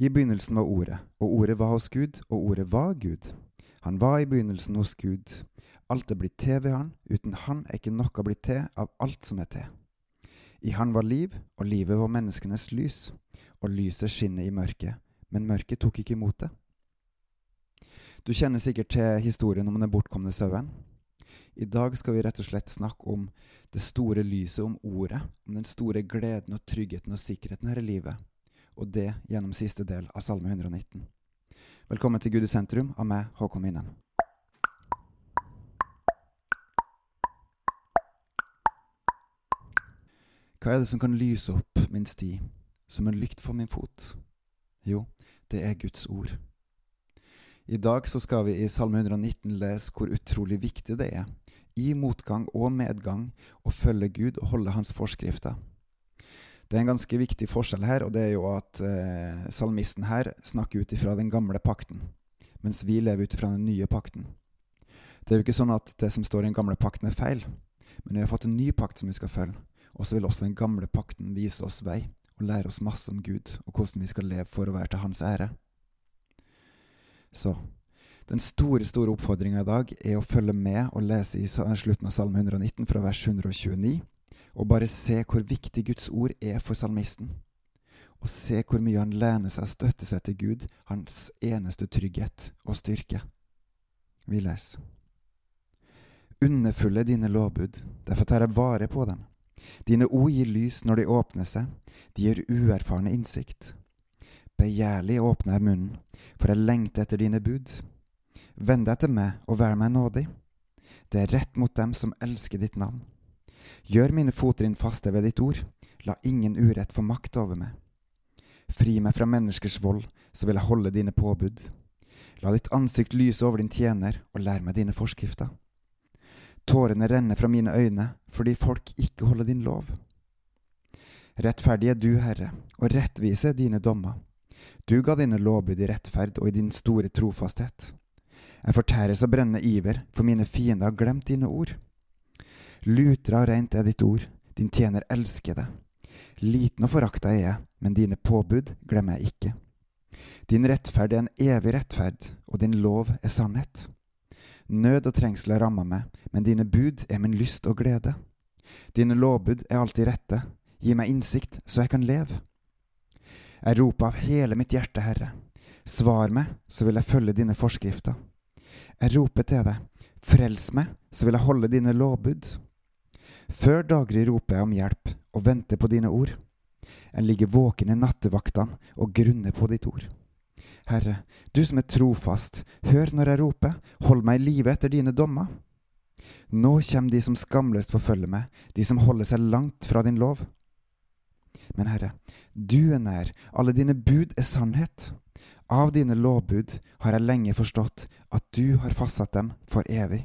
I begynnelsen var Ordet, og Ordet var hos Gud, og Ordet var Gud. Han var i begynnelsen hos Gud. Alt er blitt til ved han, uten han er ikke noe blitt til av alt som er til. I han var liv, og livet var menneskenes lys, og lyset skinner i mørket, men mørket tok ikke imot det. Du kjenner sikkert til historien om den bortkomne sauen. I dag skal vi rett og slett snakke om det store lyset, om ordet, om den store gleden og tryggheten og sikkerheten her i livet, og det gjennom siste del av Salme 119. Velkommen til Gud i sentrum av meg, Håkon Winnem. Hva er det som kan lyse opp min sti, som en lykt for min fot? Jo, det er Guds ord. I dag så skal vi i Salme 119 lese hvor utrolig viktig det er, i motgang og medgang, å følge Gud og holde Hans forskrifter. Det er en ganske viktig forskjell her, og det er jo at eh, salmisten her snakker ut ifra den gamle pakten, mens vi lever ut ifra den nye pakten. Det er jo ikke sånn at det som står i den gamle pakten er feil, men vi har fått en ny pakt som vi skal følge, og så vil også den gamle pakten vise oss vei og lære oss masse om Gud og hvordan vi skal leve for å være til Hans ære. Så den store store oppfordringa i dag er å følge med og lese i slutten av Salme 119 fra vers 129, og bare se hvor viktig Guds ord er for salmisten. Og se hvor mye han lener seg og støtter seg til Gud, hans eneste trygghet og styrke. Vi leser. Underfulle dine lovbud, derfor tar jeg vare på dem. Dine ord gir lys når de åpner seg, de gir uerfarne innsikt. Begjærlig åpner jeg munnen, for jeg lengter etter dine bud. Vend deg til meg og vær meg nådig. Det er rett mot dem som elsker ditt navn. Gjør mine fottrinn faste ved ditt ord, la ingen urett få makt over meg. Fri meg fra menneskers vold, så vil jeg holde dine påbud. La ditt ansikt lyse over din tjener, og lær meg dine forskrifter. Tårene renner fra mine øyne fordi folk ikke holder din lov. Rettferdig er du, Herre, og rettvise er dine dommer. Du ga dine lovbud i rettferd og i din store trofasthet. Jeg fortæres av brennende iver, for mine fiender har glemt dine ord. Lutra og rent er ditt ord, din tjener elsker det. Liten og forakta er jeg, men dine påbud glemmer jeg ikke. Din rettferd er en evig rettferd, og din lov er sannhet. Nød og trengsel har ramma meg, men dine bud er min lyst og glede. Dine lovbud er alltid rette, gi meg innsikt så jeg kan leve. Jeg roper av hele mitt hjerte, Herre. Svar meg, så vil jeg følge dine forskrifter. Jeg roper til deg, frels meg, så vil jeg holde dine lovbud. Før daggry roper jeg om hjelp og venter på dine ord. Jeg ligger våken i nattevaktene og grunner på ditt ord. Herre, du som er trofast, hør når jeg roper, hold meg i live etter dine dommer. Nå kommer de som skamløst forfølger meg, de som holder seg langt fra din lov. Men Herre, du er nær, alle dine bud er sannhet. Av dine lovbud har jeg lenge forstått at du har fastsatt dem for evig.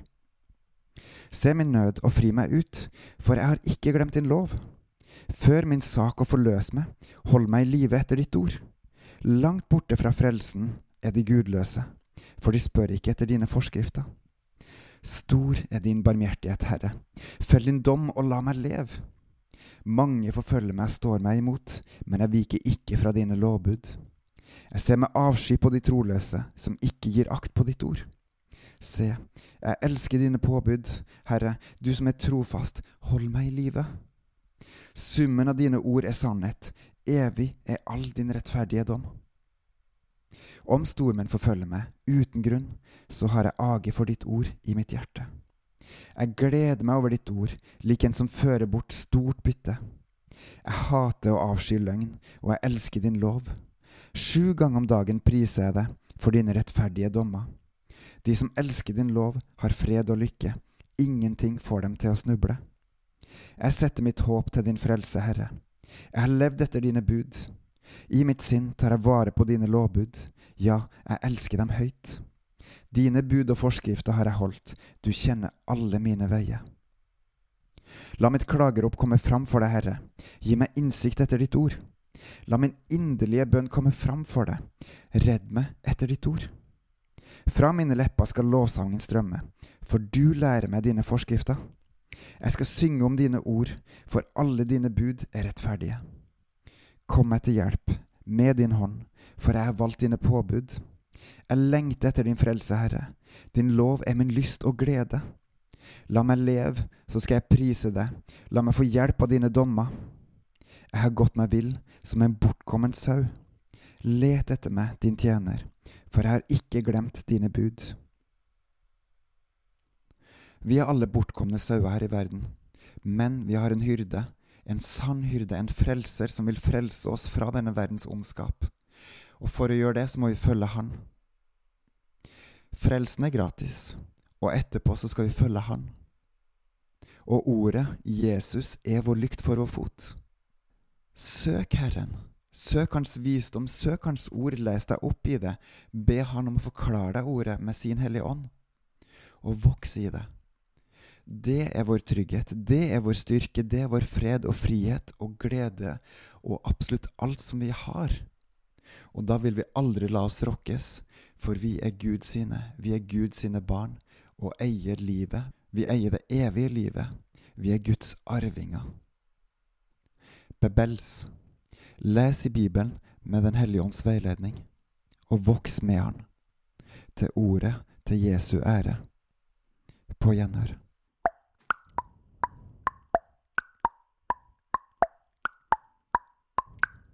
Se min nød og fri meg ut, for jeg har ikke glemt din lov. Før min sak og forløs meg, hold meg i live etter ditt ord. Langt borte fra frelsen er de gudløse, for de spør ikke etter dine forskrifter. Stor er din barmhjertighet, Herre. Følg din dom og la meg leve. Mange forfølger meg, og står meg imot, men jeg viker ikke fra dine lovbud. Jeg ser med avsky på de troløse, som ikke gir akt på ditt ord. Se, jeg elsker dine påbud, Herre, du som er trofast, hold meg i live. Summen av dine ord er sannhet, evig er all din rettferdige dom. Om stormenn forfølger meg uten grunn, så har jeg age for ditt ord i mitt hjerte. Jeg gleder meg over ditt ord, lik en som fører bort stort bytte. Jeg hater å avsky løgn, og jeg elsker din lov. Sju ganger om dagen priser jeg deg for dine rettferdige dommer. De som elsker din lov, har fred og lykke. Ingenting får dem til å snuble. Jeg setter mitt håp til din frelse, Herre. Jeg har levd etter dine bud. I mitt sinn tar jeg vare på dine lovbud. Ja, jeg elsker dem høyt. Dine bud og forskrifter har jeg holdt, du kjenner alle mine veier. La mitt klagerop komme fram for deg, Herre, gi meg innsikt etter ditt ord. La min inderlige bønn komme fram for deg, redd meg etter ditt ord. Fra mine lepper skal lovsangen strømme, for du lærer meg dine forskrifter. Jeg skal synge om dine ord, for alle dine bud er rettferdige. Kom meg til hjelp med din hånd, for jeg har valgt dine påbud. Jeg lengter etter din frelse, Herre. Din lov er min lyst og glede. La meg leve, så skal jeg prise deg. La meg få hjelp av dine dommer. Jeg har gått meg vill som en bortkommen sau. Let etter meg, din tjener, for jeg har ikke glemt dine bud. Vi er alle bortkomne sauer her i verden, men vi har en hyrde, en sann hyrde, en frelser som vil frelse oss fra denne verdens ondskap. Og for å gjøre det, så må vi følge Han. Frelsen er gratis, og etterpå så skal vi følge Han. Og ordet Jesus er vår lykt for vår fot. Søk Herren. Søk Hans visdom, søk Hans ord, les deg opp i det. Be Han om å forklare deg ordet med sin Hellige Ånd, og voks i det. Det er vår trygghet, det er vår styrke, det er vår fred og frihet og glede og absolutt alt som vi har. Og da vil vi aldri la oss rokkes, for vi er Gud sine, vi er Gud sine barn og eier livet. Vi eier det evige livet. Vi er Guds arvinger. Bebels. Les i Bibelen med Den hellige ånds veiledning, og voks med Han, til ordet til Jesu ære. På gjenhør.